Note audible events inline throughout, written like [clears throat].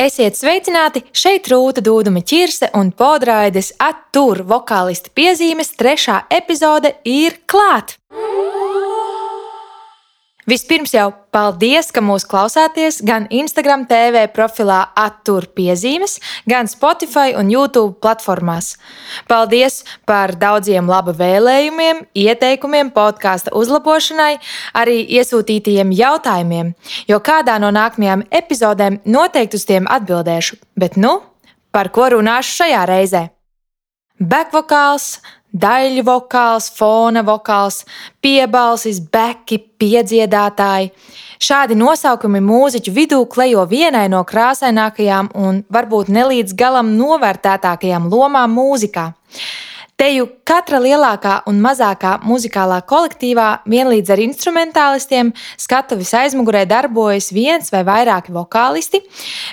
Esiet sveicināti! Šeit Rūta Dūduma ķirse un podraides attur vokālisti piezīmes trešā epizode ir klāt! Vispirms jau paldies, ka mūs klausāties gan Instagram TV profilā Attur piezīmes, gan Spotify un YouTube platformās. Paldies par daudziem laba vēlējumiem, ieteikumiem podkāstu uzlabošanai, arī iesūtītajiem jautājumiem, jo kādā no nākamajām epizodēm noteikti uz tiem atbildēšu. Bet nu, par ko runāšu šajā reizē? Backvokāls, daļu vokāls, fona vokāls, piebalsis, beki, piedziedātāji. Šādi nosaukumi mūziķu vidū klejo vienai no krāsainākajām un varbūt nelīdz galam novērtētākajām lomām mūzikā. Te jau katra lielākā un mazākā muzikālā kolektīvā vienlīdz ar instrumentālistiem skatuves aizmugurē darbojas viens vai vairāki vokālisti.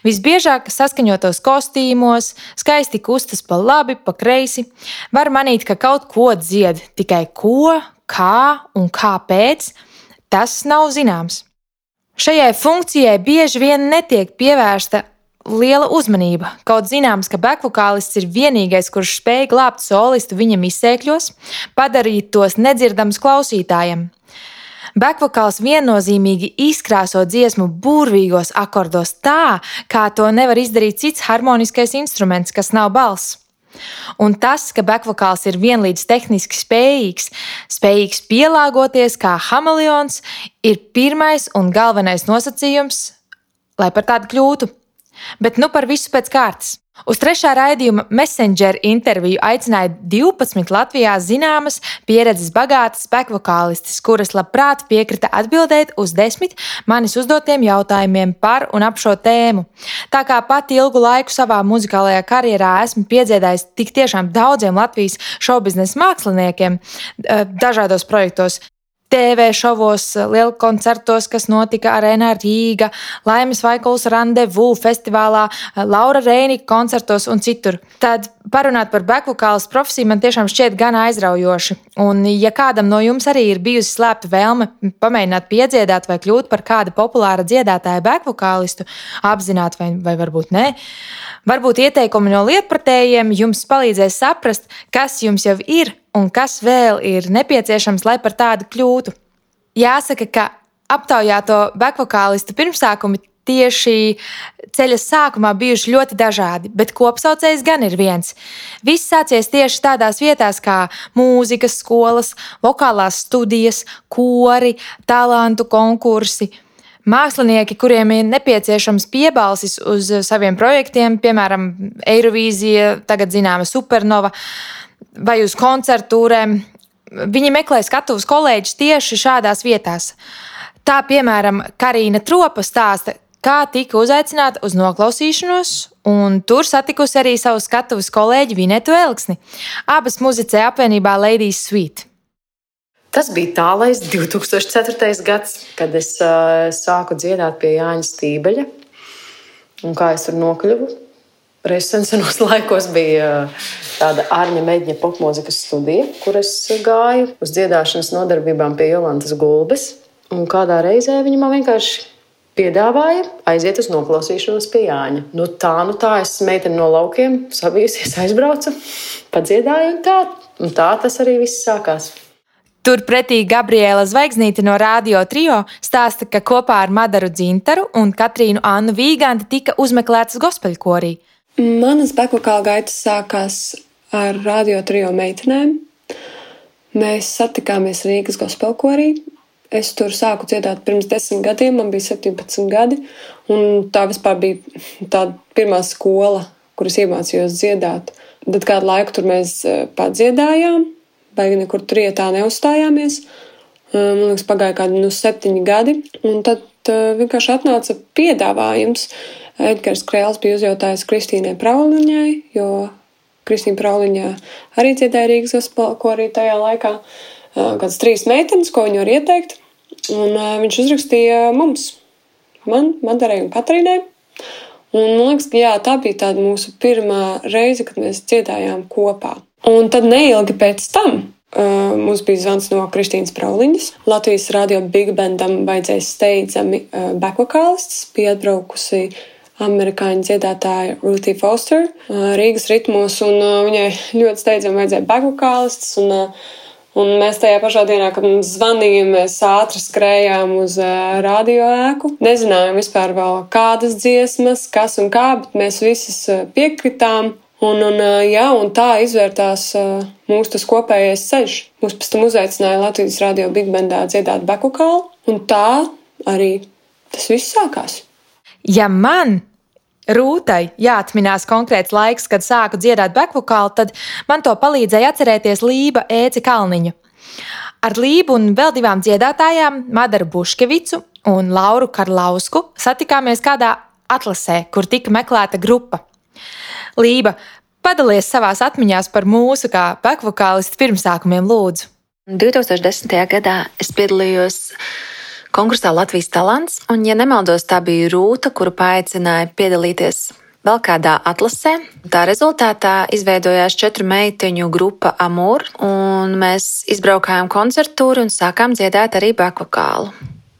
Visbiežāk saskaņotos kostīmos, skaisti kustas pa labi, pa kreisi. Var manīt, ka kaut ko dzied, tikai ko, kā un kāpēc, tas nav zināms. Šajai funkcijai bieži vien netiek pievērsta liela uzmanība. Kaut zināms, ka bekvokālists ir vienīgais, kurš spēj glābt solistu viņam izsēkļos, padarīt tos nedzirdamus klausītājiem. Bekvokāls viennozīmīgi izkrāso dziesmu burvīgos akordos tā, kā to nevar izdarīt cits harmoniskais instruments, kas nav balss. Un tas, ka bekvokāls ir vienlīdz tehniski spējīgs, spējīgs pielāgoties kā hameleons, ir pirmais un galvenais nosacījums, lai par tādu kļūtu. Bet nu par visu pēc kārtas. Uz trešā raidījuma Messenger interviju aicināja 12 Latvijā zināmas, pieredzes bagātas spekvokālistes, kuras labprāt piekrita atbildēt uz desmit manis uzdotiem jautājumiem par un ap šo tēmu. Tā kā pati ilgu laiku savā muzikālajā karjerā esmu piedziedājis tik tiešām daudziem Latvijas šobiznesa māksliniekiem eh, dažādos projektos, TV šovos, lielu koncertos, kas notika Arēnā Rīga, Laimes Vaikuls Randevu festivālā, Laura Rēnika koncertos un citur. Tad parunāt par bekvokālas profesiju man tiešām šķiet gan aizraujoši. Un, ja kādam no jums arī ir bijusi slēpta vēlme pamēģināt piedziedāt vai kļūt par kādu populāru dziedātāju bekvokālistu, apzināti vai, vai varbūt nē, varbūt ieteikumi no lietpratējiem jums palīdzēs saprast, kas jums jau ir un kas vēl ir nepieciešams, lai par tādu kļūtu. Jāsaka, ka aptaujāto bekvokālistu pirmsākumi tieši ceļa sākumā bijuši ļoti dažādi, bet kopsaucējs gan ir viens. Viss sācies tieši tādās vietās kā mūzikas skolas, vokālās studijas, kori, talantu konkursi. Mākslinieki, kuriem ir nepieciešams piebalsis uz saviem projektiem, piemēram, Eirovīzija, tagad zināma Supernova, vai uz koncertūrēm. Viņi meklē skatuves kolēģis tieši šādās vietās. Tā, piemēram, Karina Tropa stāsta, kā tika uzaicināta uz noklausīšanos, un tur satikusi arī savu skatuves kolēģi Vinetu Elksni. Abas muzicē apvienībā Ladies Suite. Tas bija tālais 2004. gads, kad es uh, sāku dziedāt pie Jāņa Stībeļa. Un kā es tur nokļuvu? Reizes [laughs] laikos bija uh, tāda Arņa Meģņa popmūzikas studija, kur es gāju uz dziedāšanas nodarbībām pie Jolantas Gulbes. Un kādā reizē viņa man vienkārši piedāvāja aiziet uz noklausīšanos pie Jāņa. Nu, tā, nu tā, es meiteni no laukiem sabijusies, aizbraucu, padziedāju, un tā, un tā tas arī viss sākās. Turpretī Gabriela Zvaigznīte no Radio Trio stāsta, ka kopā ar Madaru Dzintaru un Katrīnu Annu Vīganti tika uzmeklētas gospelkorī. Manas bekvokāla gaitas sākās ar radio trio meitenēm. Mēs satikāmies Rīgas gospelkorī. Es tur sāku dziedāt pirms desmit gadiem, man bija 17 gadi. Tā vispār bija tā pirmā skola, kuras iemācījos dziedāt. Tad kādu laiku tur mēs e, padziedājām, vai nekur trietā neuzstājāmies. Man liekas, pagāja kādi nu, septiņi gadi, un tad uh, vienkārši atnāca piedāvājums. Edgars Krēls bija uzjautājis Kristīnai Prauliņai, jo Kristīna Prauliņa arī dziedāja Rīgas gospelko arī tajā laikā. Kāds trīs meitenes, ko viņa var ieteikt. Un viņš uzrakstīja mums, man, Madarai un Katrīnai. Un man liekas, ka jā, tā bija tāda mūsu pirmā reize, kad mēs dziedājām kopā. Un tad neilgi pēc tam Uh, mums bija zvans no Kristīnas Prauliņas. Latvijas radio Big Bandam vajadzēja steidzami uh, backvokālists, bija atbraukusi amerikāņu dziedātāja Ruthie Foster Rīgas ritmos, un viņai ļoti steidzami vajadzēja bagvokālistus. Un, un mēs tajā pašā dienā, kad mums zvanīja, mēs ātri skrējām uz radio ēku. Nezinājām vispār vēl kādas dziesmas, kas un kā, bet mēs visas piekritām. Un, un, jā, un tā izvērtās mūsu kopējais ceļš. Mūs pēc tam uzaicināja Latvijas radio Big Bandā dziedāt bekukālu, un tā arī tas viss sākās. Ja man Rūtai jāatminās konkrēts laiks, kad sāku dziedāt bekvokālu, tad man to palīdzēja atcerēties Lība Ēci Kalniņa. Ar Lību un vēl divām dziedātājām, Madaru Buškevicu un Lauru Karlausku, satikāmies kādā atlasē, kur tika meklēta grupa. Lība, padalies savās atmiņās par mūsu kā bekvokālistu pirmsākumiem, lūdzu. 2010. gadā es piedalījos konkursā Latvijas talants, un, ja nemaldos, tā bija Rūta, kuru paaicināja piedalīties vēl kādā atlasē. Tā rezultātā izveidojās četru meiteņu grupa Amur, un mēs izbraukājām koncertūru un sākām dziedāt arī bakvokālu.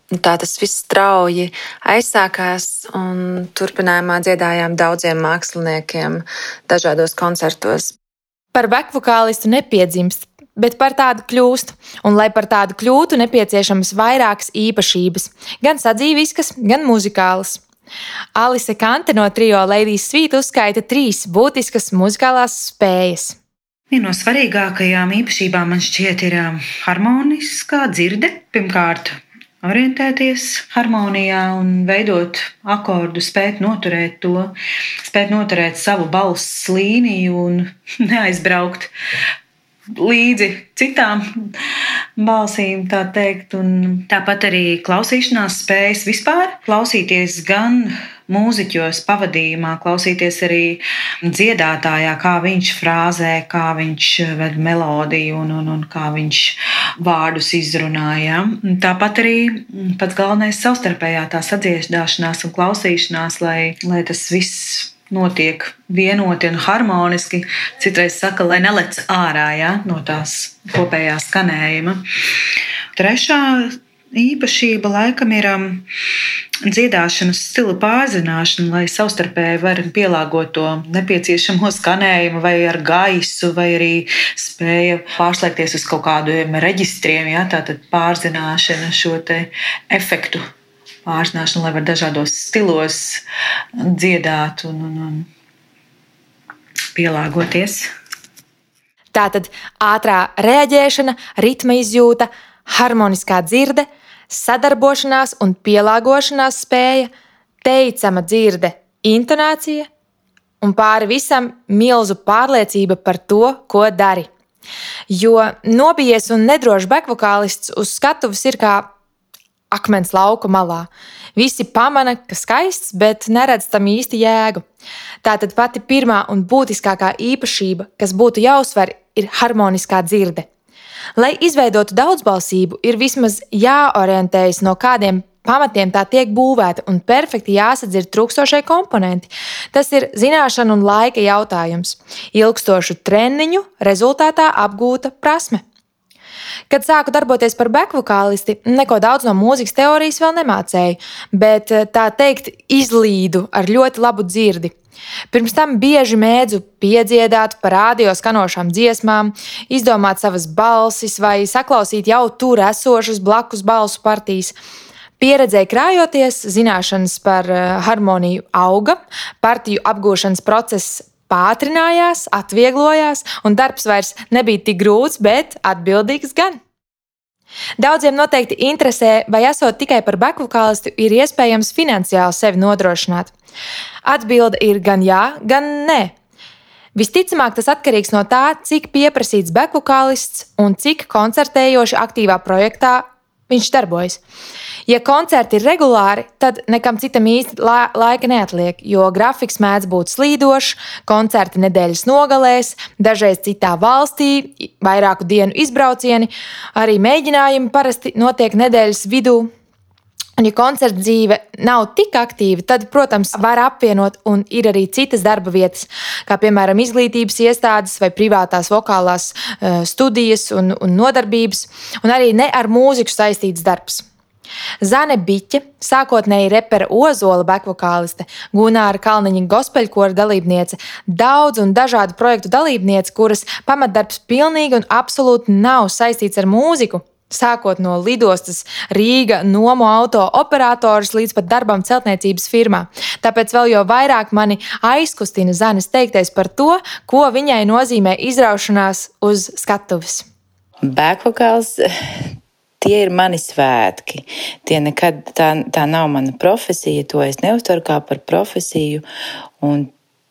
Tā tas viss strauji aizsākās, un turpinājumā dziedājām daudziem māksliniekiem dažādos koncertos. Par bekvokālistu nepiedzimst, bet par tādu kļūst. Un, lai par tādu kļūtu, nepieciešamas vairākas īpašības, gan sadzīviskas, gan muzikālas. Alise Kante no trio Ladies Sweet uzskaita trīs būtiskas muzikālās spējas. Viena no svarīgākajām īpašībām man šķiet ir harmoniskā dzirde. Pirmkārt, orientēties harmonijā un veidot akordu, spēt noturēt to, spēt noturēt savu balss līniju un [laughs] neaizbraukt līdzi citām balsīm, tā teikt. Un tāpat arī klausīšanās spējas vispār klausīties gan mūziķos, pavadījumā, klausīties arī dziedātājā, kā viņš frāzē, kā viņš ved melodiju un, un, un kā viņš vārdus izrunāja. Tāpat arī pats galvenais savstarpējā tā sadziedāšanās un klausīšanās, lai, lai tas viss notiek vienoti un harmoniski. Citreiz saka, lai nelec ārā ja, no tās kopējā skanējuma. Trešā īpašība laikam ir um, dziedāšanas stila pārzināšana, lai savstarpēji varētu pielāgot to nepieciešamo skanējumu, vai ar gaisu, vai arī spēja pārslēgties uz kaut kādiem reģistriem, ja, tātad pārzināšana šo efektu pārzināšanu, lai var dažādos stilos dziedāt un, un, un pielāgoties. Tātad ātrā reaģēšana, ritma izjūta, harmoniskā dzirde, sadarbošanās un pielāgošanās spēja, teicama dzirde, intonācija un pāri visam milzu pārliecība par to, ko dari. Jo nobijies un nedrošs bekvokālists uz skatuves ir kā akmens lauka malā. Visi pamana, ka skaists, bet neredz tam īsti jēgu. Tātad pati pirmā un būtiskākā īpašība, kas būtu jāuzsver, ir harmoniskā dzirde. Lai izveidotu daudzbalsību, ir vismaz jāorientējas no kādiem pamatiem tā tiek būvēta un perfekti jāsadzird trūkstošie komponenti. Tas ir zināšanu un laika jautājums. Ilgstošu treniņu rezultātā apgūta prasme. Kad sāku darboties par bekvokālisti, neko daudz no mūzikas teorijas vēl nemācēju, bet eh, tā teikt, izlīdu ar ļoti labu dzirdi. Pirms tam bieži mēdzu piedziedāt par radio skanošām dziesmām, izdomāt savas balsis vai saklausīt jau tur esošas blakus balsu partijas. Pieredzēja krājoties, zināšanas par eh, harmoniju auga, partiju apgūšanas process pātrinājās, atvieglojās, un darbs vairs nebija tik grūts, bet atbildīgs gan. Daudziem noteikti interesē, vai esot tikai par bekvokālistu, ir iespējams finansiāli sevi nodrošināt. Atbilde ir gan jā, gan nē. Visticamāk, tas atkarīgs no tā, cik pieprasīts bekvokālists un cik koncertējoši aktīvā projektā viņš darbojas. Ja koncerti ir regulāri, tad nekam citam īsti la laika neatliek, jo grafiks mēdz būt slīdošs, koncerti nedēļas nogalēs, dažreiz citā valstī, vairāku dienu izbraucieni, arī mēģinājumi parasti notiek nedēļas vidū. Un, ja koncerta dzīve nav tik aktīva, tad, protams, var apvienot, un ir arī citas darba vietas, kā piemēram izglītības iestādes vai privātās vokālās uh, studijas un, un nodarbības, un arī ne ar mūziku saistīts darbs. Zane Biķe, sākotnēji repera Ozola bekvokāliste, Gunāra Kalniņa gospeļkora dalībniece, daudz un dažādu projektu dalībniece, kuras pamatdarbs pilnīgi un absolūti nav saistīts ar mūziku. Sākot no lidostas Rīga, nomu auto operators līdz pat darbam celtniecības firmā. Tāpēc vēl jau vairāk mani aizkustina Zanes teiktais par to, ko viņai nozīmē izraušanās uz skatuves. Bēkvokāls [sighs] tie ir mani svētki. Tie nekad tā, tā nav mana profesija, to es neuztveru kā par profesiju.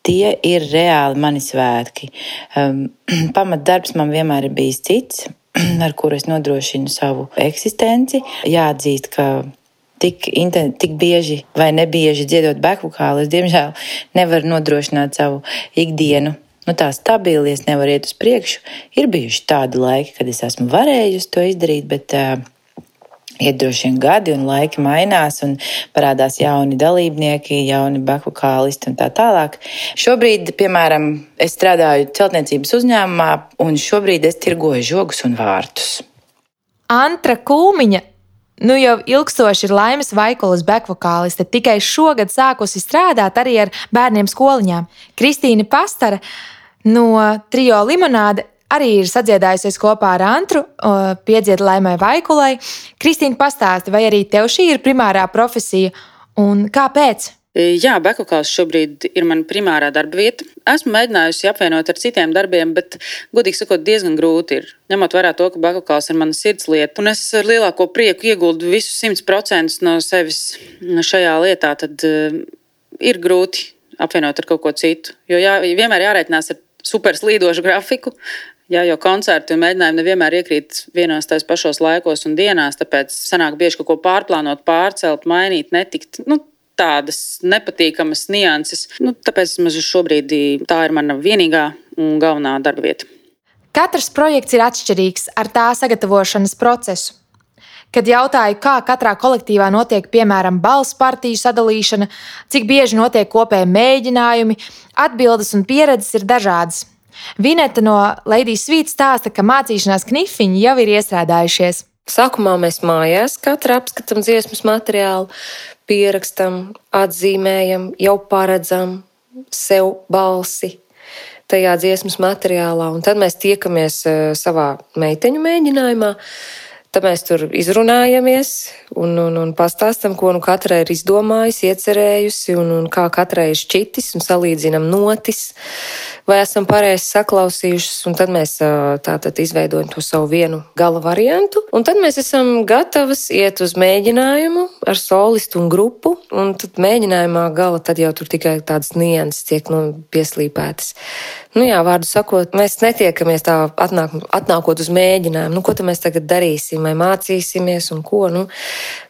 Tie ir reāli mani svētki. Um, [clears throat] pamatdarbs man vienmēr ir bijis cits, [clears throat] ar kuru es nodrošinu savu eksistenci. Jāatzīst, ka tik, tik bieži vai nebieži dziedot bekvokālu, es diemžēl nevaru nodrošināt savu ikdienu nu, tā stabili, es nevaru iet uz priekšu. Ir bijuši tādi laiki, kad es esmu varējusi to izdarīt, bet uh, Iet droši vien gadi, un laiki mainās, un parādās jauni dalībnieki, jauni bakukālisti un tā tālāk. Šobrīd, piemēram, es strādāju celtniecības uzņēmumā, un šobrīd es tirgoju žogus un vārtus. Antra Kūmiņa Nu jau ilgstoši ir laimes vaikulas bekvokāliste, tikai šogad sākusi strādāt arī ar bērniem skoliņām. Kristīna Pastara no Trio Limonāde arī ir sadziedājusies kopā ar Antru, piedzied laimai Vaikulai. Kristīna, pastāsti, vai arī tev šī ir primārā profesija un kāpēc? E, jā, bekokāls šobrīd ir mana primārā darba vieta. Esmu mēģinājusi apvienot ar citiem darbiem, bet, godīgi sakot, diezgan grūti ir. Ņemot vērā to, ka bekokāls ir mana sirdslieta, un es ar lielāko prieku ieguldu visu 100% no sevis šajā lietā, tad uh, ir grūti apvienot ar kaut ko citu. Jo jā, vienmēr jārēķinās ar super slīdošu grafiku. Jā, jo koncerti un mēģinājumi nevienmēr iekrīt vienos tais pašos laikos un dienās, tāpēc sanāk bieži kaut ko pārplānot, pārcelt, mainīt, netikt. Nu, tādas nepatīkamas nianses. Nu, tāpēc mums šobrīd tā ir mana vienīgā un galvenā darba vieta. Katrs projekts ir atšķirīgs ar tā sagatavošanas procesu. Kad jautāju, kā katrā kolektīvā notiek, piemēram, balss partiju sadalīšana, cik bieži notiek kopēji mēģinājumi, atbildes un pieredzes ir dažādas. Vineta no Latvijas Svītas stāsta, ka mācīšanās knifiņi jau ir iestrādājušies. Sākumā mēs mājās katra apskatām dziesmas materiālu, pierakstam, atzīmējam, jau paredzam sev balsi tajā dziesmas materiālā, un tad mēs tiekamies eh, savā meiteņu mēģinājumā. Tad mēs tur izrunājamies un, un, un pastāstam, ko nu katra ir izdomājusi, iecerējusi, un, un kā katrai ir šķitis, un salīdzinam notis, vai esam pareizi saklausījušas, un tad mēs tātad izveidojam to savu vienu gala variantu, un tad mēs esam gatavas iet uz mēģinājumu ar solistu un grupu, un tad mēģinājumā gala tad jau tur tikai tādas nianses tiek nu, pieslīpētas. Nu jā, vārdu sakot, mēs netiekamies tā atnāk, atnākot uz mēģinājumu, nu ko tad mēs tagad darīsim, vai mācīsimies un ko, nu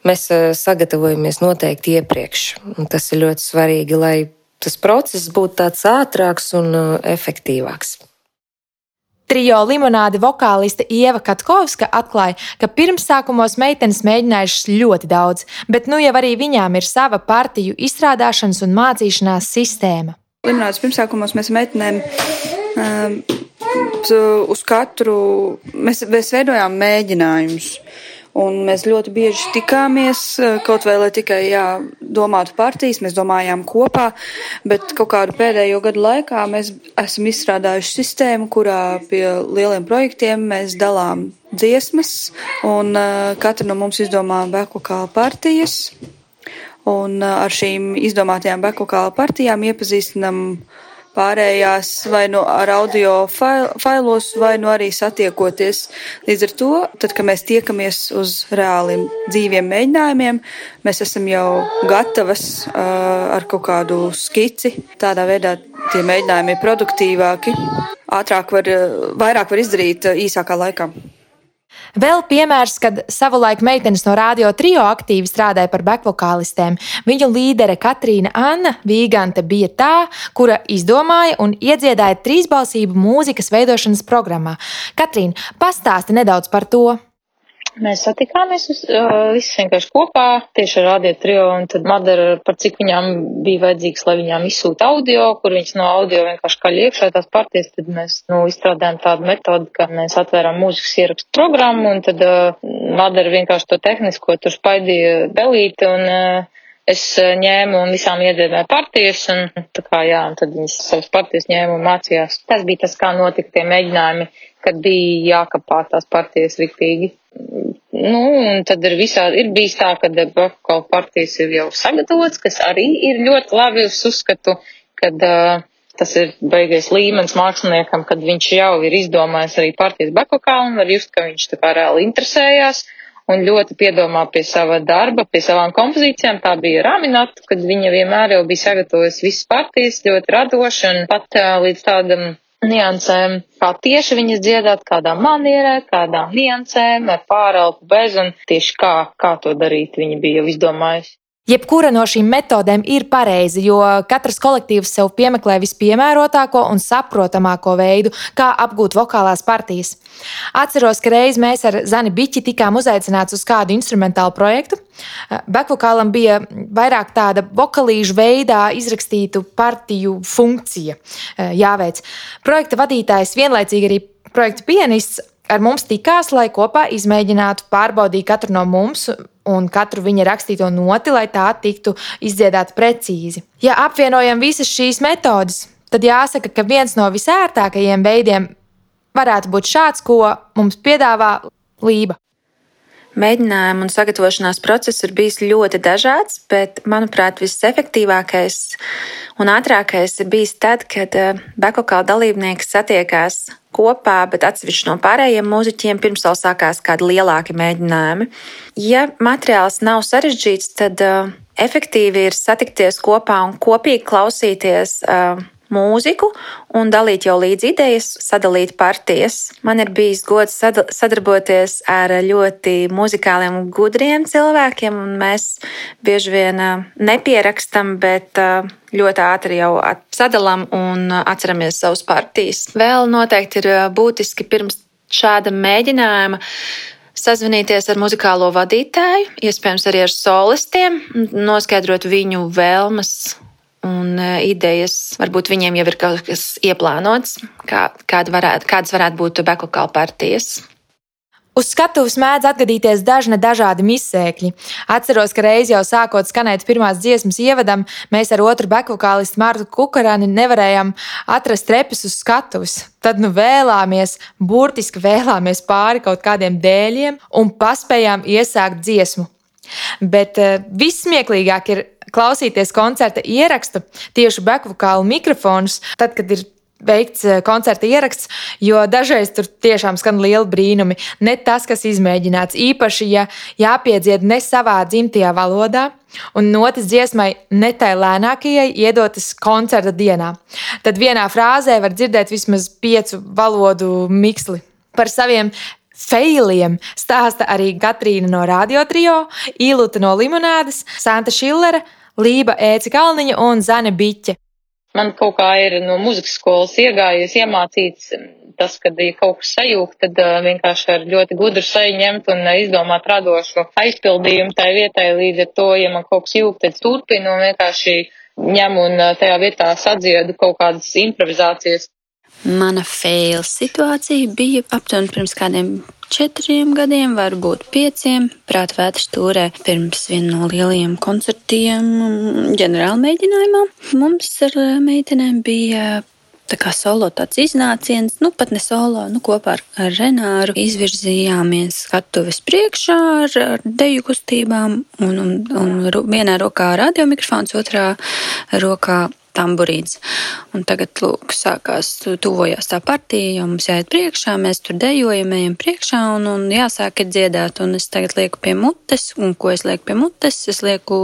mēs sagatavojamies noteikti iepriekš, un tas ir ļoti svarīgi, lai tas process būtu tāds ātrāks un uh, efektīvāks. Trijo limonāde vokāliste Ieva Katkovska atklāja, ka pirmsākumos meitenes mēģinājušas ļoti daudz, bet nu jau arī viņām ir sava partiju izstrādāšanas un mācīšanās sistēma. Limonādes pirmsākumos mēs meitenēm um, uz katru mēs, mēs veidojām mēģinājumus. Un mēs ļoti bieži tikāmies, eh, kaut vai lai tikai jā, domātu partijas, mēs domājām kopā, bet kaut kādu pēdējo gadu laikā mēs esam izstrādājuši sistēmu, kurā pie lieliem projektiem mēs dalām dziesmas, un uh, katra no mums izdomā bekokāla partijas, un uh, ar šīm izdomātajām bekokāla partijām iepazīstinam uh, pārējās vai nu ar audio fail, failos, vai nu arī satiekoties. Līdz ar to, tad, kad mēs tiekamies uz reāliem dzīviem mēģinājumiem, mēs esam jau gatavas uh, ar kaut kādu skici. Tādā veidā tie mēģinājumi ir produktīvāki, ātrāk var, vairāk var izdarīt īsākā laikā. Vēl piemērs, kad savulaik meitenes no radio trio aktīvi strādāja par bekvokālistēm. Viņu līdere Katrīna Anna Vīgante bija tā, kura izdomāja un iedziedāja trīsbalsību mūzikas veidošanas programmā. Katrīna, pastāsti nedaudz par to. Mēs satikāmies uh, visi vienkārši kopā, tieši ar Radio Trio, un tad Madara, par cik viņām bija vajadzīgs, lai viņām izsūta audio, kur viņas no audio vienkārši kaļ iekšā tās partijas, tad mēs, nu, izstrādājam tādu metodu, ka mēs atvērām mūzikas ierakstu programmu, un tad uh, Madara vienkārši to tehnisko tur spaidīja belīti, un uh, es ņēmu un visām iedziedāju partijas, un tā kā jā, un tad viņas savas partijas ņēma un mācījās. Tas bija tas, kā notika tie mēģinājumi, kad bija jākapā tās partijas riktīgi. Nu, un tad ir visādi, ir bijis tā, ka kaut partijas ir jau sagatavots, kas arī ir ļoti labi uz uzskatu, kad uh, tas ir beigais līmenis māksliniekam, kad viņš jau ir izdomājis arī partijas bekokā un var just, ka viņš tā kā reāli interesējās un ļoti piedomā pie sava darba, pie savām kompozīcijām. Tā bija Raminata, kad viņa vienmēr jau bija sagatavojusi visas partijas, ļoti radoši un pat uh, līdz tādam niansēm, kā tieši viņas dziedāt, kādā manierē, kādām niansēm, ar pārelpu bez, un tieši kā, kā to darīt, viņa bija jau izdomājusi. Jebkura no šīm metodēm ir pareiza, jo katrs kolektīvs sev piemeklē vispiemērotāko un saprotamāko veidu, kā apgūt vokālās partijas. Atceros, ka reiz mēs ar Zani Biķi tikām uzaicināti uz kādu instrumentālu projektu. Bekvokālam bija vairāk tāda vokalīžu veidā izrakstītu partiju funkcija eh, jāveic. Projekta vadītājs vienlaicīgi arī projekta pianists ar mums tikās, lai kopā izmēģinātu pārbaudīt katru no mums un katru viņa rakstīto noti, lai tā tiktu izdziedāta precīzi. Ja apvienojam visas šīs metodes, tad jāsaka, ka viens no visērtākajiem veidiem varētu būt šāds, ko mums piedāvā Lība. Mēģinājumu un sagatavošanās process ir bijis ļoti dažāds, bet, manuprāt, visefektīvākais un ātrākais ir bijis tad, kad eh, Bekokāla dalībnieki satiekās kopā, bet atsevišķi no pārējiem mūziķiem pirms vēl sākās kādi lielāki mēģinājumi. Ja materiāls nav sarežģīts, tad uh, efektīvi ir satikties kopā un kopīgi klausīties. Mūziku un dalīt jau līdz idejas, sadalīt partijas. Man ir bijis gods sadarboties ar ļoti muzikāliem un gudriem cilvēkiem, un mēs bieži vien nepierakstam, bet ļoti ātri jau sadalām un atceramies savus partijas. Vēl noteikti ir būtiski pirms šāda mēģinājuma sazvanīties ar muzikālo vadītāju, iespējams, arī ar solistiem, noskaidrot viņu vēlmes un e, idejas. Varbūt viņiem jau ir kaut kas ieplānots, kā, kāda varētu, kādas varētu būt bekokāla partijas. Uz skatuves mēdz atgadīties dažne dažādi misēkļi. Atceros, ka reiz jau sākot skanēt pirmās dziesmas ievadam, mēs ar otru bekvokālistu Martu Kukarani nevarējām atrast repes uz skatuves. Tad nu vēlāmies, burtiski vēlāmies pāri kaut kādiem dēļiem un paspējām iesākt dziesmu. Bet uh, vissmieklīgāk ir klausīties koncerta ierakstu, tieši bekvokālu mikrofonus, tad, kad ir veikts eh, koncerta ieraksts, jo dažreiz tur tiešām skan lieli brīnumi. Ne tas, kas izmēģināts, īpaši, ja jāpiedzied ne savā dzimtajā valodā. Un notis dziesmai ne tai lēnākajai iedotas koncerta dienā. Tad vienā frāzē var dzirdēt vismaz piecu valodu miksli. Par saviem Feiliem stāsta arī Katrīna no Radio Trio, Ilūta no Limonādes, Santa Šillera, Lība Ēci Kalniņa un Zane Biķe. Man kaut kā ir no muzikas skolas iegājies, iemācīts tas, kad ja kaut kas sajūgt, tad uh, vienkārši ar ļoti gudru seju ņemt un uh, izdomāt radošu aizpildījumu tai vietai. Līdz ar to, ja man kaut kas jūgt, tad turpinu un vienkārši ņemu un uh, tajā vietā sadziedu kaut kādas improvizācijas. Mana fail situācija bija aptuveni pirms kādiem četriem gadiem, varbūt pieciem, prātvētras stūrē pirms viena no lielajiem koncertiem ģenerāla mēģinājumā. Mums ar meitenēm bija tā kā solo tāds iznāciens, nu pat ne solo, nu kopā ar, ar Renāru izvirzījāmies skatuves priekšā ar, ar deju kustībām un, un, un vienā rokā radiomikrofons, otrā rokā tamburīns. Un tagad, lūk, sākās, tuvojās tā partija, jau mums jāiet priekšā, mēs tur dejojam, ejam priekšā un, un jāsāk ir dziedāt. Un es tagad lieku pie mutes, un ko es lieku pie mutes? Es lieku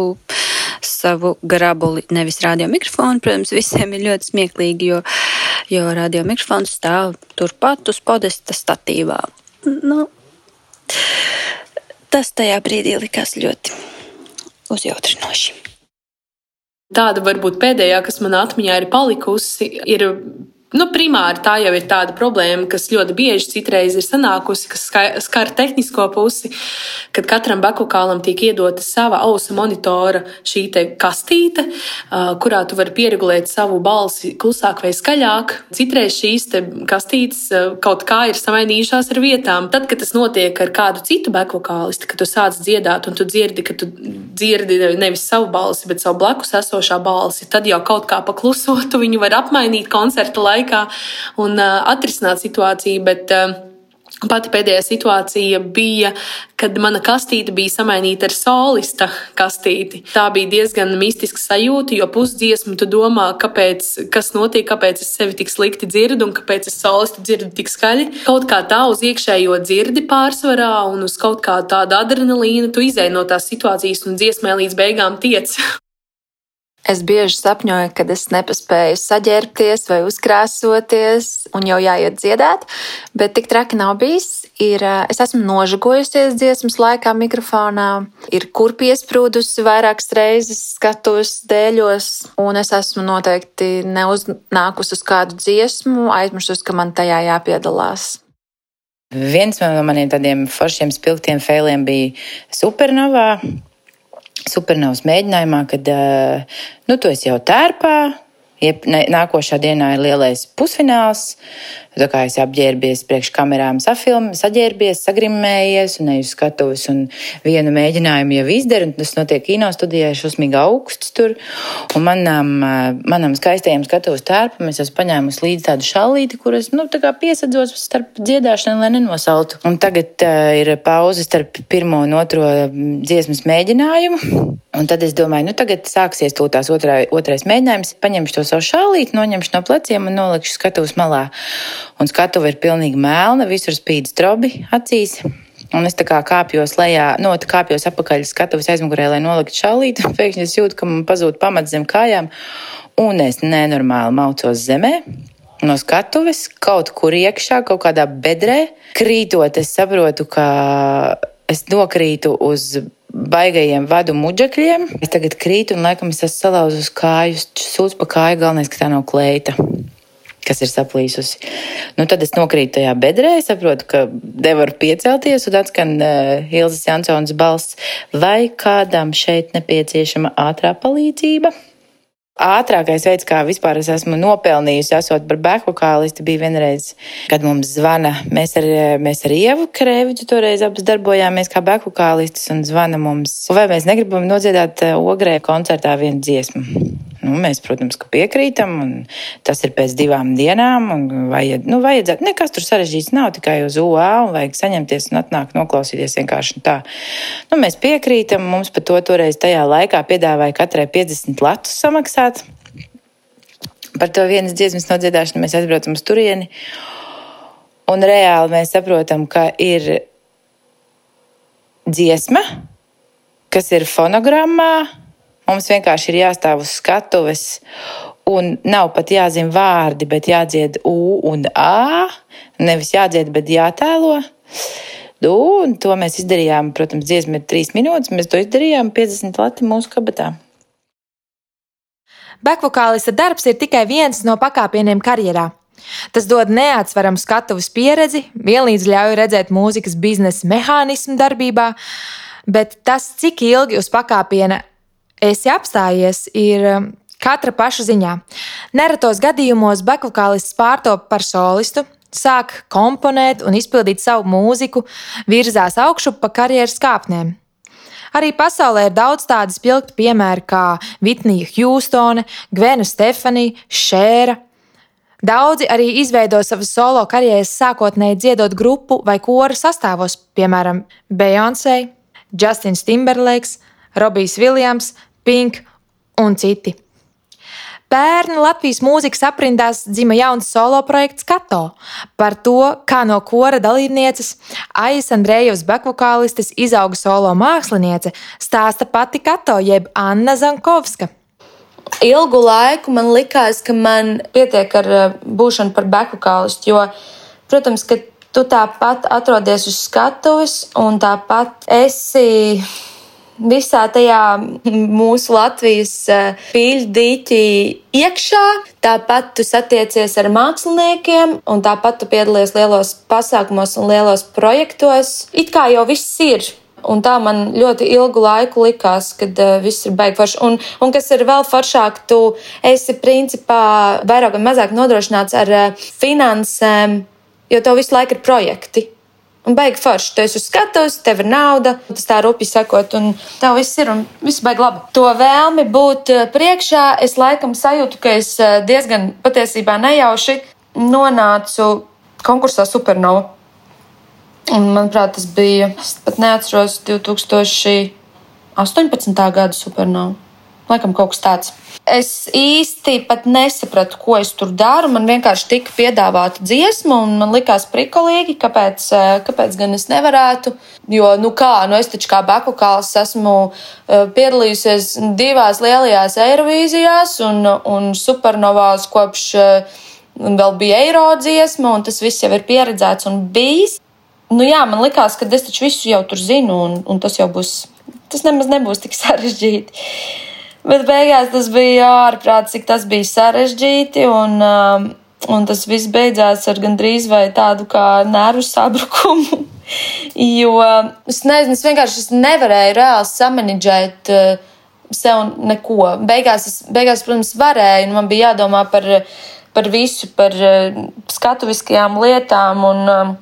savu grabuli, nevis radio mikrofonu. Protams, visiem ir ļoti smieklīgi, jo, jo radio mikrofons stāv turpat uz podesta statīvā. Nu, tas tajā brīdī likās ļoti uzjautrinoši. Tāda varbūt pēdējā, kas manā atmiņā ir palikusi, ir Nu, primāri tā jau ir tāda problēma, kas ļoti bieži citreiz ir sanākusi, kas skar tehnisko pusi, kad katram bakukālam tiek iedota sava ausa monitora šī kastīte, kurā tu vari pieregulēt savu balsi klusāk vai skaļāk. Citreiz šīs kastītes kaut kā ir samainījušās ar vietām. Tad, kad tas notiek ar kādu citu bakukālistu, kad tu sāc dziedāt un tu dzirdi, ka tu dzirdi nevis savu balsi, bet savu blakus esošā balsi, tad jau kaut kā paklusotu viņu var apmainīt koncerta laikā laikā un atrisināt situāciju. Bet, Pati pēdējā situācija bija, kad mana kastīte bija samainīta ar solista kastīti. Tā bija diezgan mistiska sajūta, jo pusdziesmu tu domā, kāpēc, kas notiek, kāpēc es sevi tik slikti dzirdu un kāpēc es solistu dzirdu tik skaļi. Kaut kā tā uz iekšējo dzirdi pārsvarā un uz kaut kā tādu adrenalīnu tu izēj no tās situācijas un dziesmē līdz beigām tiec. [laughs] Es bieži sapņoju, kad es nepaspēju saģērbties vai uzkrāsoties, un jau jāiet dziedāt, bet tik traki nav bijis. Ir, es esmu nožagojusies dziesmas laikā mikrofonā, ir kur piesprūdusi vairākas reizes skatos dēļos, un es esmu noteikti neuznākusi uz kādu dziesmu, aizmirsus, ka man tajā jāpiedalās. Viens no maniem tādiem foršiem spilgtiem failiem bija Supernovā supernovas mēģinājumā, kad nu, tu esi jau tērpā. Nākošā dienā ir lielais pusfināls. Tā kā es apģērbies priekš kamerām, safilm, saģērbies, sagrimmējies un eju skatuves un vienu mēģinājumu jau izdaru. Tas notiek kino studijā, šausmīgi augsts tur. Un manam, manam skaistajam skatuves tērpam es esmu paņēmusi līdzi tādu šallīti, kuras, nu, tā piesadzos starp dziedāšanu, lai nenosaltu. Un tagad uh, ir pauze starp pirmo un otro dziesmas mēģinājumu. Un tad es domāju, nu tagad sāksies tās otrā, otrais mēģinājums. Paņemšu to savu šallīti, noņemšu no pleciem un nolikšu skatuves malā un skatuve ir pilnīgi melna, visur spīd strobi acīs. Un es tā kā kāpjos lejā, no nu, tā kāpjos apakaļ skatuves aizmugurē, lai noliktu šālīti. Pēkšņi es jūtu, ka man pazūd pamats zem kājām, un es nenormāli maucos zemē. No skatuves kaut kur iekšā, kaut kādā bedrē, krītot, es saprotu, ka es nokrītu uz baigajiem vadu muģekļiem. Es tagad krītu, un laikam es esmu salauzus kājus, sūdz pa kāju, galvenais, ka tā nav kleita kas ir saplīsusi. Nu, tad es nokrītu tajā bedrē, saprotu, ka nevaru piecelties, un atskan uh, Ilzas Jansons balss, vai kādam šeit nepieciešama ātrā palīdzība. Ātrākais veids, kā vispār es esmu nopelnījusi, esot par bekvokālisti, bija vienreiz, kad mums zvana. Mēs ar, mēs ar Ievu Krēviņu toreiz abas darbojāmies kā bekvokālistis un zvana mums, vai mēs negribam nodziedāt eh, ogrē koncertā vienu dziesmu. Nu, mēs, protams, piekrītam, un tas ir pēc divām dienām. Vajad, nu, vajadzētu, nekas tur sarežģīts nav tikai uz UA, un vajag saņemties un atnākt noklausīties vienkārši tā. Nu, mēs piekrītam, mums par to toreiz tajā laikā piedāvāja katrai 50 latus samaksāt. Par to vienas dziesmas nodziedāšanu mēs aizbraucam uz turieni. Un reāli mēs saprotam, ka ir dziesma, kas ir fonogrammā, Mums vienkārši ir jāstāv uz skatuves, un nav pat jāzina vārdi, bet jādzied U un A. Nevis jādzied, bet jātēlo. Un to mēs izdarījām. Protams, dziesma ir trīs minūtes. Mēs to izdarījām 50 lati mūsu kabatā. Bekvokālista darbs ir tikai viens no pakāpieniem karjerā. Tas dod neatsveramu skatuves pieredzi, vienlīdz ļauj redzēt mūzikas biznesa mehānismu darbībā, bet tas, cik ilgi uz pakāpiena esi apstājies, ir um, katra paša ziņā. Neretos gadījumos bekvokālists pārtop par solistu, sāk komponēt un izpildīt savu mūziku, virzās augšu pa karjeras kāpnēm. Arī pasaulē ir daudz tādu spilgtu piemēru kā Vitnija Hjūstone, Gvena Stefanija, Šēra. Daudzi arī izveido savas solo karjeras sākotnēji dziedot grupu vai koru sastāvos, piemēram, Beyoncé, Justins Timberlakes, Robijs Viljams, Pink un citi. Pērn Latvijas mūzikas aprindās dzima jauns solo projekts Kato par to, kā no kora dalībnieces Aijas Andrejevas bekvokālistes izauga solo māksliniece, stāsta pati Kato jeb Anna Zankovska. Ilgu laiku man likās, ka man pietiek ar eh, būšanu par bekvokālistu, jo, protams, ka tu tāpat atrodies uz skatuves un tāpat esi visā tajā mūsu Latvijas pīļu dīķī iekšā. Tāpat tu satiecies ar māksliniekiem, un tāpat tu piedalies lielos pasākumos un lielos projektos. It kā jau viss ir. Un tā man ļoti ilgu laiku likās, kad uh, viss ir forši. Un, un kas ir vēl foršāk, tu esi principā vairāk vai mazāk nodrošināts ar uh, finansēm, jo tev visu laiku ir projekti. Un beig forši. Tu esi uz skatuves, tev ir nauda, tas tā rupi sakot, un tev viss ir un viss beig labi. To vēlmi būt priekšā, es laikam sajūtu, ka es diezgan patiesībā nejauši nonācu konkursā Supernova. Un, manuprāt, tas bija, es pat neatceros, 2018. gada Supernova. Laikam kaut kas tāds. Es īsti pat nesapratu, ko es tur daru. Man vienkārši tika piedāvāta dziesma, un man likās prikolīgi, kāpēc, eh, kāpēc gan es nevarētu. Jo, nu kā, nu es taču kā bekukāls esmu eh, piedalījusies divās lielajās Eirovīzijās un, un supernovās kopš eh, vēl bija eiro dziesma, un tas viss jau ir pieredzēts un bijis. Nu jā, man likās, ka es taču visu jau tur zinu, un, un tas jau būs, tas nemaz nebūs tik sarežģīti. Bet beigās tas bija ārprāts, cik tas bija sarežģīti. Un, um, un tas viss beidzās ar gandrīz vai tādu kā nervu sabrukumu. [laughs] jo es nezinu, es vienkārši es nevarēju reāli samanģēt uh, sev neko. Beigās, es, beigās, protams, varēju, un man bija jādomā par, par visu, par uh, skatuviskajām lietām. Un, uh,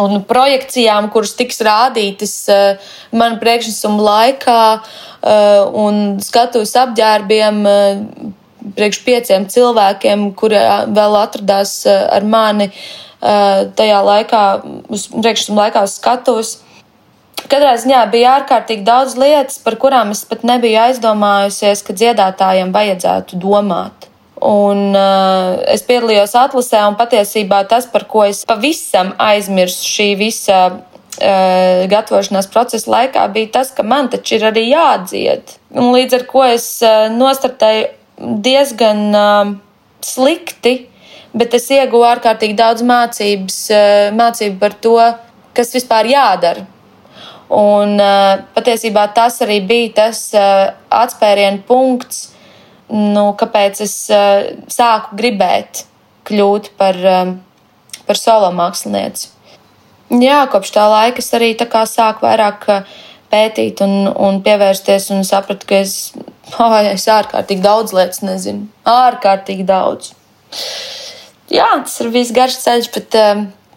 un projekcijām, kuras tiks rādītas uh, man priekšnesuma laikā, uh, un skatuves apģērbiem uh, priekš pieciem cilvēkiem, kuri vēl atradās ar mani tajā laikā, priekšnesuma laikā skatuves. Katrā ziņā bija ārkārtīgi daudz lietas, par kurām es pat nebiju aizdomājusies, ka dziedātājiem vajadzētu domāt. Un uh, es piedalījos atlasē, un patiesībā tas, par ko es pavisam aizmirsu šī visa uh, gatavošanās procesa laikā, bija tas, ka man taču ir arī jādzied. Un līdz ar to es uh, nostartēju diezgan uh, slikti, bet es ieguvu ārkārtīgi daudz mācības, uh, mācību par to, kas vispār jādara. Un uh, patiesībā tas arī bija tas uh, atspērienu punkts, nu, kāpēc es uh, sāku gribēt kļūt par, um, par solo mākslinieci. Jā, kopš tā laika es arī sāku vairāk pētīt un, un pievērsties, un sapratu, ka es, [laughs] oh, es ārkārtīgi daudz lietas nezinu. Ārkārtīgi daudz. Jā, tas ir bijis garš ceļš, bet,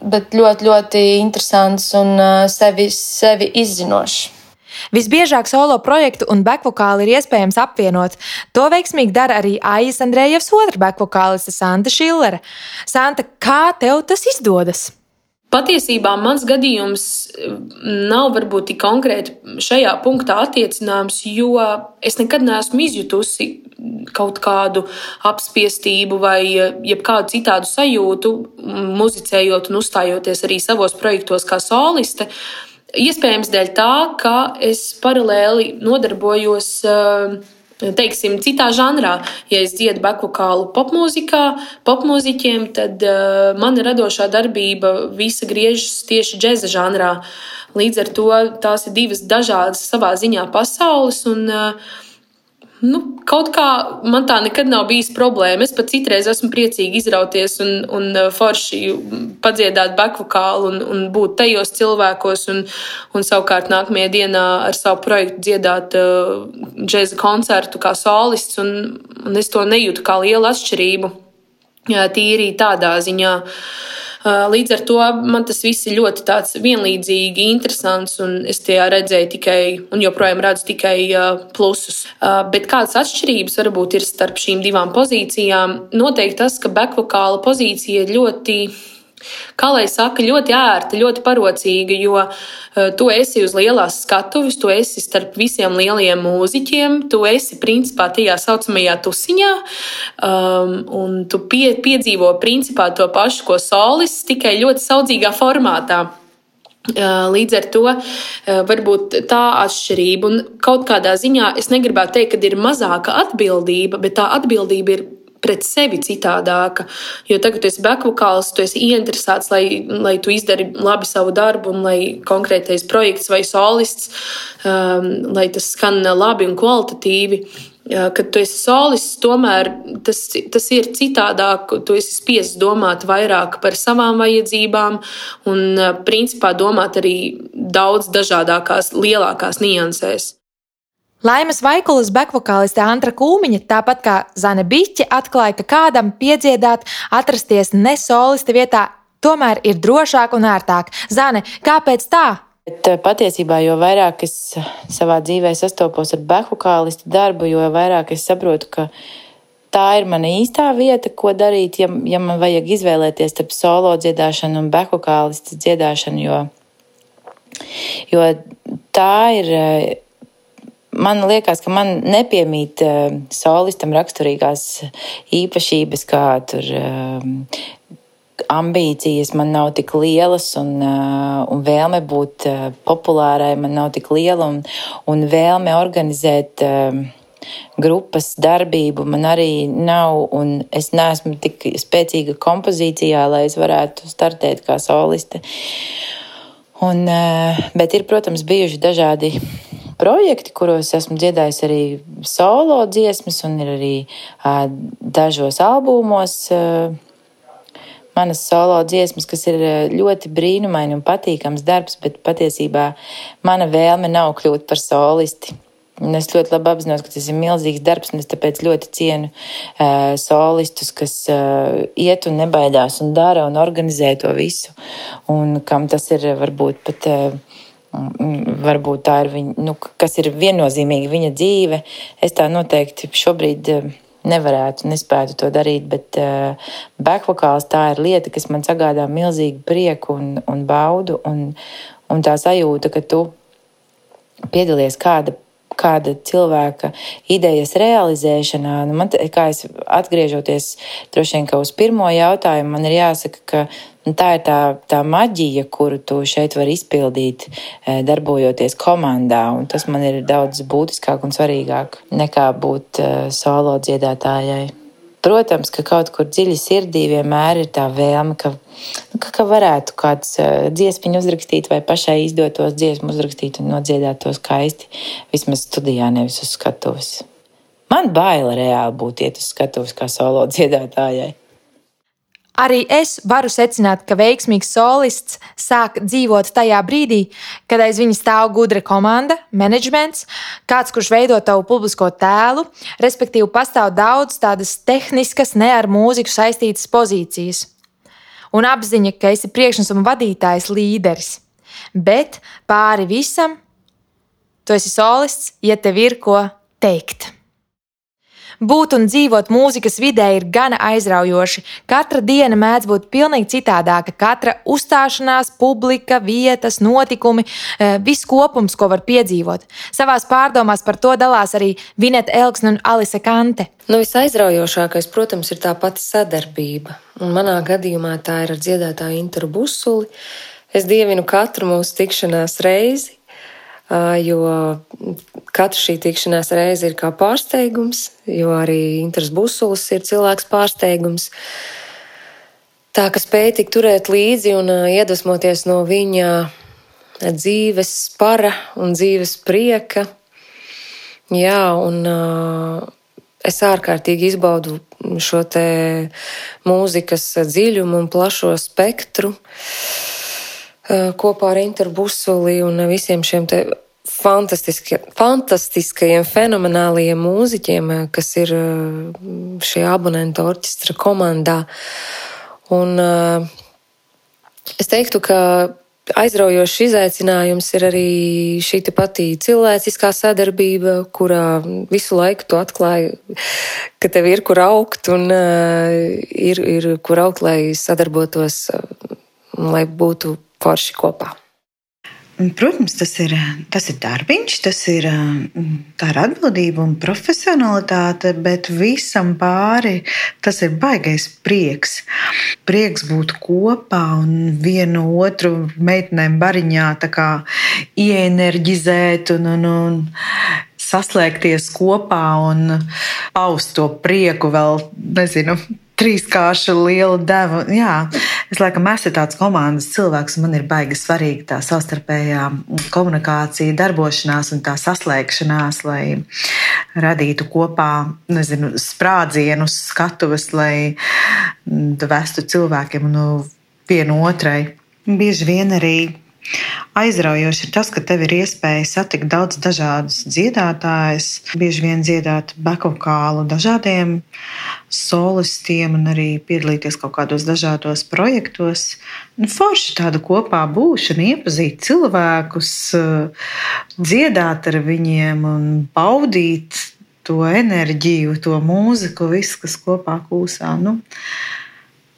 bet ļoti, ļoti interesants un sevi, sevi izzinošs. Visbiežāk solo projektu un bekvokāli ir iespējams apvienot. To veiksmīgi dara arī Aijas Andrejevs otra bekvokāliste Santa Šillere. Santa, kā tev tas izdodas? Patiesībā mans gadījums nav varbūt tik konkrēti šajā punktā attiecināms, jo es nekad neesmu izjutusi kaut kādu apspiestību vai jebkādu citādu sajūtu, muzicējot un uzstājoties arī savos projektos kā soliste. Iespējams, dēļ tā, ka es paralēli nodarbojos. Uh, teiksim, citā žanrā. Ja es dziedu bekvokālu popmūzikā, popmūziķiem, tad uh, mana radošā darbība visa griežas tieši džēza žanrā. Līdz ar to tās ir divas dažādas savā ziņā pasaules. Un, uh, Nu, kaut kā man tā nekad nav bijis problēma. Es pat citreiz esmu priecīgi izrauties un, un uh, forši padziedāt bekvokālu un, un būt tajos cilvēkos, un, un savukārt nākamajā dienā ar savu projektu dziedāt uh, džēza koncertu kā solists, un, un es to nejūtu kā lielu atšķirību. Jā, tīri tādā ziņā. Uh, Līdz ar to man tas viss ir ļoti vienlīdzīgi, interesants, un es tajā redzēju tikai, un joprojām redzu tikai plusus. Bet kādas atšķirības varbūt ir starp šīm divām pozīcijām? Noteikti tas, ka bekvokāla pozīcija ļoti kā lai saka, ļoti ērta, ļoti parocīga, jo uh, tu esi uz lielās skatuves, tu esi starp visiem lielajiem mūziķiem, tu esi principā tajā saucamajā tusiņā, um, un tu pie, piedzīvo principā to pašu, ko solis, tikai ļoti saudzīgā formātā. Līdz ar to varbūt tā atšķirība, un kaut kādā ziņā es negribētu teikt, ka ir mazāka atbildība, bet tā atbildība ir pret sevi citādāka. Jo tagad, tu esi backvokāls, tu esi ieinteresēts, lai, lai tu izdari labi savu darbu, un lai konkrētais projekts vai solists, um, lai tas skan labi un kvalitatīvi. Kad tu esi solists, tomēr tas, tas ir citādāk. Tu esi spiests domāt vairāk par savām vajadzībām un, principā, domāt arī daudz dažādākās, lielākās niansēs. Laimas Vaikulas bekvokāliste Antra Kūmiņa, tāpat kā Zane Biķe, atklāja, ka kādam piedziedāt, atrasties ne solista vietā, tomēr ir drošāk un ērtāk. Zane, kāpēc tā? Bet, eh, patiesībā, jo vairāk es savā dzīvē sastopos ar bekvokālistu darbu, jo vairāk es saprotu, ka tā ir mana īstā vieta, ko darīt, ja, ja man vajag izvēlēties starp solo dziedāšanu un bekvokālistu dziedāšanu, jo, jo tā ir eh, man liekas, ka man nepiemīt uh, solistam raksturīgās īpašības, kā tur uh, ambīcijas man nav tik lielas, un, uh, un vēlme būt uh, populārai man nav tik liela, un, un vēlme organizēt. Uh, grupas darbību man arī nav, un es neesmu tik spēcīga kompozīcijā, lai es varētu startēt kā soliste. Un, bet ir, protams, bijuši dažādi projekti, kuros esmu dziedājis arī solo dziesmas, un ir arī dažos albumos. Manas solo dziesmas, kas ir ļoti brīnumaini un patīkams darbs, bet patiesībā mana vēlme nav kļūt par solisti. Un es ļoti labi apzinos, ka tas ir milzīgs darbs, un es tāpēc ļoti cienu uh, solistus, kas uh, iet un nebaidās un dara un organizē to visu. Un kam tas ir varbūt pat. Uh, Varbūt tā ir viņa, nu, kas ir viennozīmīgi viņa dzīve. Es tā noteikti šobrīd eh, nevarētu, nespētu to darīt, bet uh, backvokāls tā ir lieta, kas man sagādā milzīgu prieku un, un baudu, un, un tā sajūta, ka tu piedalies kāda kāda cilvēka idejas realizēšanā. Nu, man, kā es atgriežoties droši vien uz pirmo jautājumu, man ir jāsaka, ka Un tā ir tā, tā maģija, kuru tu šeit vari izpildīt, e, darbojoties komandā. Tas man ir daudz būtiskāk un svarīgāk nekā būt e, solo dziedātājai. Protams, ka kaut kur dziļi sirdī vienmēr ir tā vēlme, ka, nu, ka, ka varētu kāds e, dziesmu uzrakstīt, vai pašai izdotos dziesmu uzrakstīt un nodziedāt to skaisti. Vismaz studijā, nevis uz skatuves. Man baila reāli būt iet uz skatuves kā solo dziedātājai. Arī es varu secināt, ka veiksmīgs solists sāk dzīvot tajā brīdī, kad aiz viņa stāv gudra komanda, menedžments, kāds, kurš veido tavu publisko tēlu, respektīvi, pastāv daudz tādas tehniskas, ne ar mūziku saistītas pozīcijas. Un apziņa, ka esi priekšnesuma vadītājs, līderis. Bet pāri visam, tu esi solists, ja tev ir ko teikt. Būt un dzīvot mūzikas vidē ir gana aizraujoši. Katra diena mēdz būt pilnīgi citādāka. Katra uzstāšanās, publika, vietas, notikumi, eh, viss kopums, ko var piedzīvot. Savās pārdomās par to dalās arī Vineta Elksne un Alise Kante. Nu, visaizraujošākais, protams, ir tā pati sadarbība. Un manā gadījumā tā ir ar dziedātāju Interu Busuli. Es dievinu katru mūsu tikšanās reizi, jo katra šī tikšanās reize ir kā pārsteigums, jo arī Inters Busulis ir cilvēks pārsteigums. Tā ka spēja tik turēt līdzi un iedvesmoties no viņa dzīves spara un dzīves prieka. Jā, un es ārkārtīgi izbaudu šo te mūzikas dziļumu un plašo spektru. Uh, Eh, kopā ar Interbusuli un visiem šiem te fantastiski, fantastiskajiem, fenomenāliem mūziķiem, eh, kas ir eh, šī abonenta orķestra komandā. Un es teiktu, ka aizraujošs izaicinājums ir arī šī pati cilvēciskā sadarbība, kurā visu laiku tu atklāji, ka tev ir kur augt un ir, ir kur augt, lai sadarbotos, lai būtu forši kopā. Protams, tas ir, tas ir darbiņš, tas ir, tā ir atbildība un profesionalitāte, bet visam pāri tas ir baigais prieks. Prieks būt kopā un vienu otru meitenēm bariņā ienerģizēt un, un, un saslēgties kopā un paust to prieku vēl, nezinu, trīskāršu lielu devu. Jā, es laikam esmu tāds komandas cilvēks, un man ir baigi svarīga tā savstarpējā komunikācija, darbošanās un tā saslēgšanās, lai radītu kopā, nezinu, sprādzienus, skatuves, lai vestu cilvēkiem nu, vienu otrai. Bieži vien arī Aizraujoši ir tas, ka tev ir iespēja satikt daudz dažādus dziedātājus, bieži vien dziedāt bekokālu dažādiem solistiem un arī piedalīties kaut kādos dažādos projektos. Nu, forši tāda kopā būšana, iepazīt cilvēkus, dziedāt ar viņiem un baudīt to enerģiju, to mūziku, visu, kas kopā kūsā. Nu,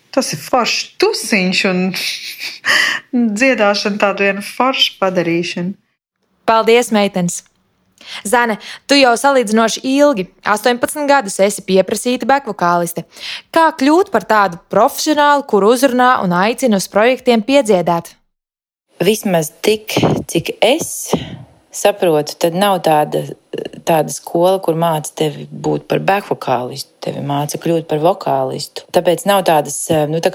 Tas ir foršs tusiņš un [laughs] dziedāšana tādu vienu foršu padarīšanu. Paldies, meitenes! Zane, tu jau salīdzinoši ilgi, 18 gadus, esi pieprasīta bekvokāliste. Kā kļūt par tādu profesionālu, kur uzrunā un aicina uz projektiem piedziedāt? Vismaz tik, cik es saprotu, tad nav tāda, tāda skola, kur māca tevi būt par bekvokālistu, tevi māca kļūt par vokālistu. Tāpēc nav tādas nu, tā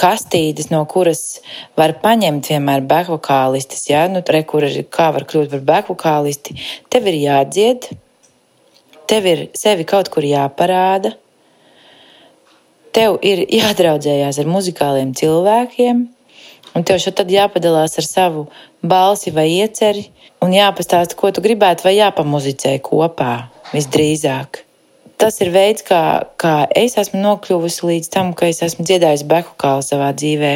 kastītes, no kuras var paņemt vienmēr bekvokālistis. Ja? Nu, re, kur kā var kļūt par bekvokālisti? Tev ir jādzied, tev ir sevi kaut kur jāparāda. Tev ir jādraudzējās ar muzikāliem cilvēkiem, Un tev šeit jāpadalās ar savu balsi vai ieceri, un jāpastāsta, ko tu gribētu, vai jāpamuzicē kopā visdrīzāk. Tas ir veids, kā, kā es esmu nokļuvusi līdz tam, ka es esmu dziedājusi beku kālu savā dzīvē.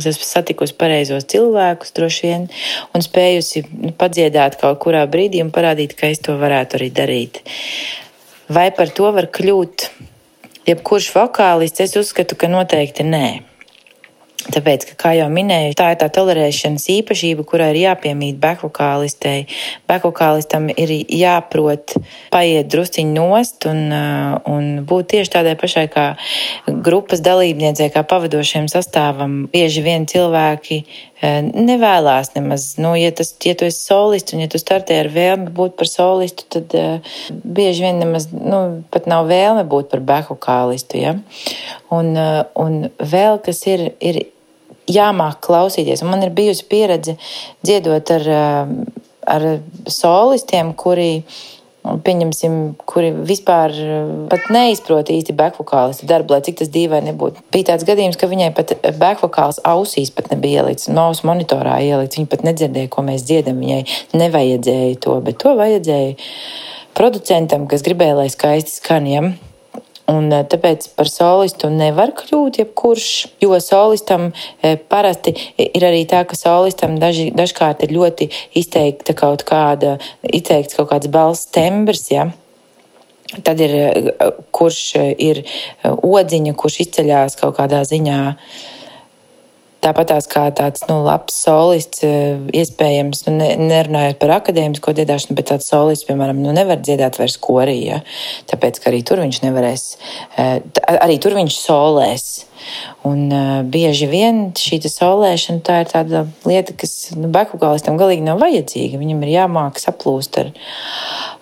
Es esmu satikusi pareizos cilvēkus, droši vien, un spējusi nu, padziedāt kaut kurā brīdī un parādīt, ka es to varētu arī darīt. Vai par to var kļūt jebkurš vokālists? Es uzskatu, ka noteikti nē. Tāpēc, ka, kā jau minēju, tā ir tā tolerēšanas īpašība, kurai ir jāpiemīt bekvokālistei. Bekvokālistam ir jāprot paiet drusciņi nost un, un būt tieši tādai pašai kā grupas dalībniecei, kā pavadošiem sastāvam. Bieži vien cilvēki nevēlas nemaz, nu, ja, tas, ja tu esi solists un ja tu startē ar vēlmi būt par solistu, tad uh, bieži vien nemaz nu, pat nav vēlme būt par bekvokālistu. Ja? Un, uh, un vēl kas ir, ir jāmāk klausīties. Un man ir bijusi pieredze dziedot ar, eh, ar solistiem, kuri. Pieņemsim, kuri vispār eh, neizprot īsti backvokālistu darbu, lai cik tas dīvaini nebūtu. Bija tāds gadījums, ka viņai pat backvokāls ausīs pat nebija ielikts, no ausu monitorā ielikts. Viņa pat nedzirdēja, ko mēs dziedam. Viņai nevajadzēja to, bet to vajadzēja producentam, kas gribēja, lai skaisti skanjam. Ja? Un eh, tāpēc par solistu nevar kļūt jebkurš, jo solistam eh, parasti ir arī tā, ka solistam daži, dažkārt ir ļoti izteikta kaut kāda, izteikts kaut kāds balss tembrs, ja. Tad ir, eh, kurš ir odziņa, kurš izceļās kaut kādā ziņā uh, Tāpat kā tāds nu, labs solists, eh, iespējams, nu, ne, nerunājot par akadēmisko dziedāšanu, bet tāds solists, piemēram, nu, nevar dziedāt vairs korī, ja? tāpēc, ka arī tur viņš nevarēs, eh, arī tur viņš solēs. Un uh, bieži vien šī solēšana tā ir tāda lieta, kas nu, bekugālistam galīgi nav vajadzīga. Viņam ir jāmāk saplūst ar,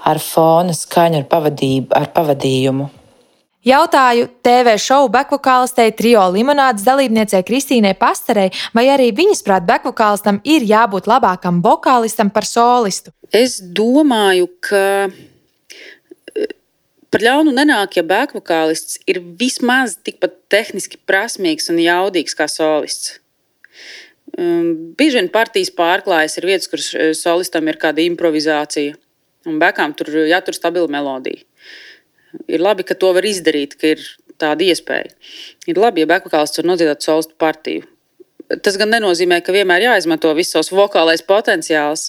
ar fona skaņu, ar, pavadību, ar pavadījumu. Jautāju TV šovu bekvokālistei trio limonādes dalībniecei Kristīnai Pastarei, vai arī viņas prāt bekvokālistam ir jābūt labākam vokālistam par solistu. Es domāju, ka eh, par ļaunu nenāk, ja bekvokālists ir vismaz tikpat tehniski prasmīgs un jaudīgs kā solists. Um, bieži vien partijas pārklājas ir vietas, kur eh, solistam ir kāda improvizācija, un bekām tur jātur stabila melodija ir labi, ka to var izdarīt, ka ir tāda iespēja. Ir labi, ja bekvokālists var nodziedāt solistu partiju. Tas gan nenozīmē, ka vienmēr jāizmanto viss savs vokālais potenciāls,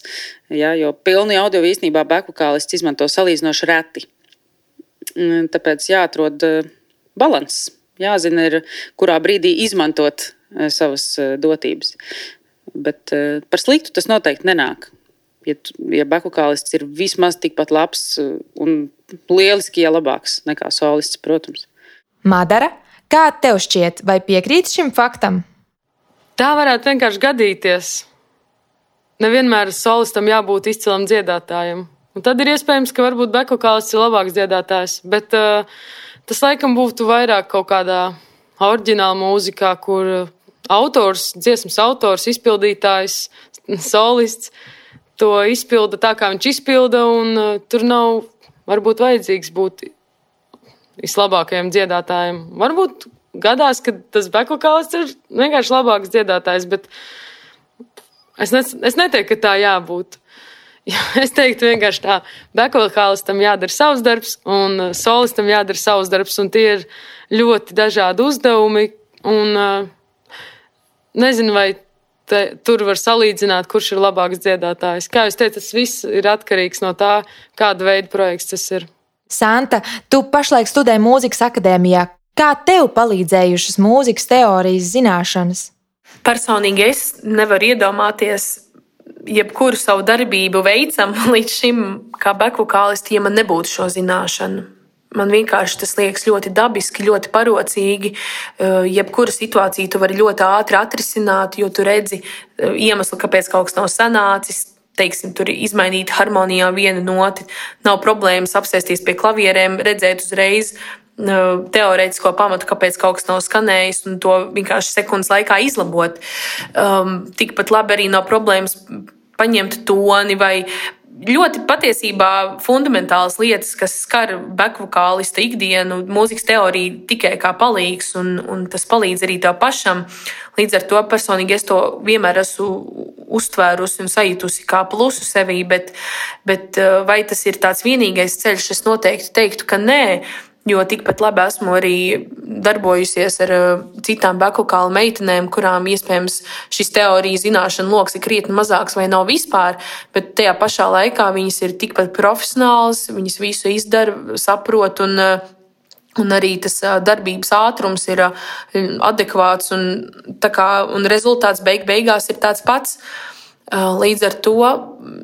ja, jo pilni audio īstenībā bekvokālists izmanto salīdzinoši reti. Mm, tāpēc jāatrod eh, līdzsvars. Jāzina, ir, kurā brīdī izmantot eh, savas eh, dotības. Bet par sliktu tas noteikti nenāk ja, ja bekokālists ir vismaz tikpat labs uh, un lieliski, ja labāks nekā solists, protams. Madara, kā tev šķiet, vai piekrīt šim faktam? Tā varētu vienkārši gadīties. Nevienmēr solistam jābūt izcilam dziedātājam. Un tad ir iespējams, ka varbūt bekokālis ir labāks dziedātājs. Bet uh, tas laikam būtu vairāk kaut kādā oriģināla mūzikā, kur autors, dziesmas autors, izpildītājs, [laughs] solists to izpilda tā, kā viņš izpilda, un uh, tur nav varbūt vajadzīgs būt vislabākajam dziedātājam. Varbūt gadās, ka tas bekokālis ir vienkārši labāks dziedātājs, bet es, ne, es neteiktu, ka tā jābūt. [laughs] Es teiktu, vienkārši tā, bekokālistam jādara savs darbs, un uh, solistam jādara savs darbs, un tie ir ļoti dažādi uzdevumi. Un, uh, nezinu, vai te, tur var salīdzināt, kurš ir labāks dziedātājs. Kā jūs teicat, tas viss ir atkarīgs no tā, kāda veida projekts tas ir. Santa, tu pašlaik studē mūzikas akadēmijā. Kā tev palīdzējušas mūzikas teorijas zināšanas? Personīgi es nevaru iedomāties, jebkuru savu darbību veicam [laughs] līdz šim, kā bekvokālisti, ja man nebūtu šo zināšanu. Man vienkārši tas liekas ļoti dabiski, ļoti parocīgi. Eh, jebkuru situāciju tu vari ļoti ātri atrisināt, jo tu redzi eh, iemeslu, kāpēc kaut kas nav sanācis. Teiksim, tur izmainīt harmonijā vienu noti. Nav problēmas apsēsties pie klavierēm, redzēt uzreiz eh, teorētisko pamatu, kāpēc kaut kas nav skanējis, un to vienkārši sekundes laikā izlabot. Um, tikpat labi arī nav problēmas paņemt toni vai ļoti patiesībā fundamentālas lietas, kas skar bekvokālista ikdienu, mūzikas teorija tikai kā palīgs, un, un tas palīdz arī tev pašam. Līdz ar to personīgi es to vienmēr esmu uztvērusi un sajutusi kā plusu sevī, bet, bet eh, vai tas ir tāds vienīgais ceļš, es noteikti teiktu, ka nē. Jo tikpat labi esmu arī darbojusies ar uh, citām bekokālu meitenēm, kurām iespējams šis teorijas zināšanu lokus ir krietni mazāks vai nav vispār, bet tajā pašā laikā viņas ir tikpat profesionāls, viņas visu izdara, saprot un uh, Un arī tas uh, darbības ātrums ir adekvāts, un, kā, un rezultāts beig beigās ir tāds pats. Līdz ar to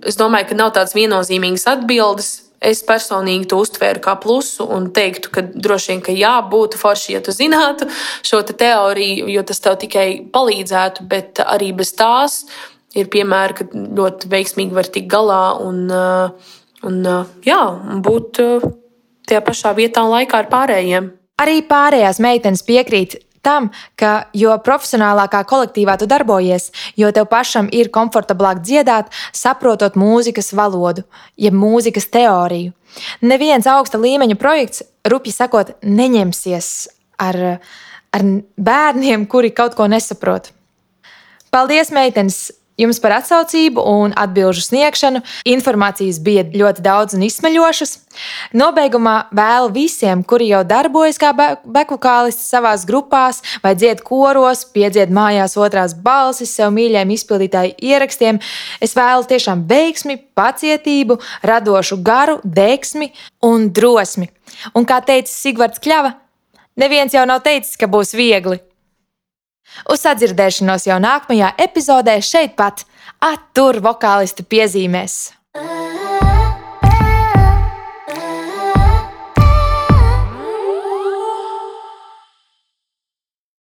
es domāju, ka nav tādas viennozīmīgas atbildes Es personīgi to uztvēru kā plusu un teiktu, ka droši vien, ka jā, būtu forši, ja tu zinātu šo te teoriju, jo tas tev tikai palīdzētu, bet arī bez tās ir piemēri, ka ļoti veiksmīgi var tikt galā un, uh, un uh, jā, būt uh, tajā pašā vietā un laikā ar pārējiem. Arī pārējās meitenes piekrīt tam, ka jo profesionālākā kolektīvā tu darbojies, jo tev pašam ir komfortablāk dziedāt, saprotot mūzikas valodu, jeb mūzikas teoriju. Neviens augsta līmeņa projekts, rupi sakot, neņemsies ar, ar bērniem, kuri kaut ko nesaprot. Paldies, meitenes! Jums par atsaucību un atbildžu sniegšanu. Informācijas bija ļoti daudz un izsmeļošas. Nobeigumā vēlu visiem, kuri jau darbojas kā bekvokālisti savā grupās, vai dzied koros, piedzied mājās otrās balsis sev mīļajiem izpildītāju ierakstiem. Es vēlu tiešām veiksmi, pacietību, radošu garu, deksmi un drosmi. Un kā teica Sigvards Kļava, neviens jau nav teicis, ka būs viegli. Uz sadzirdēšanos jau nākamajā epizodē šeit pat attur vokālistu piezīmēs.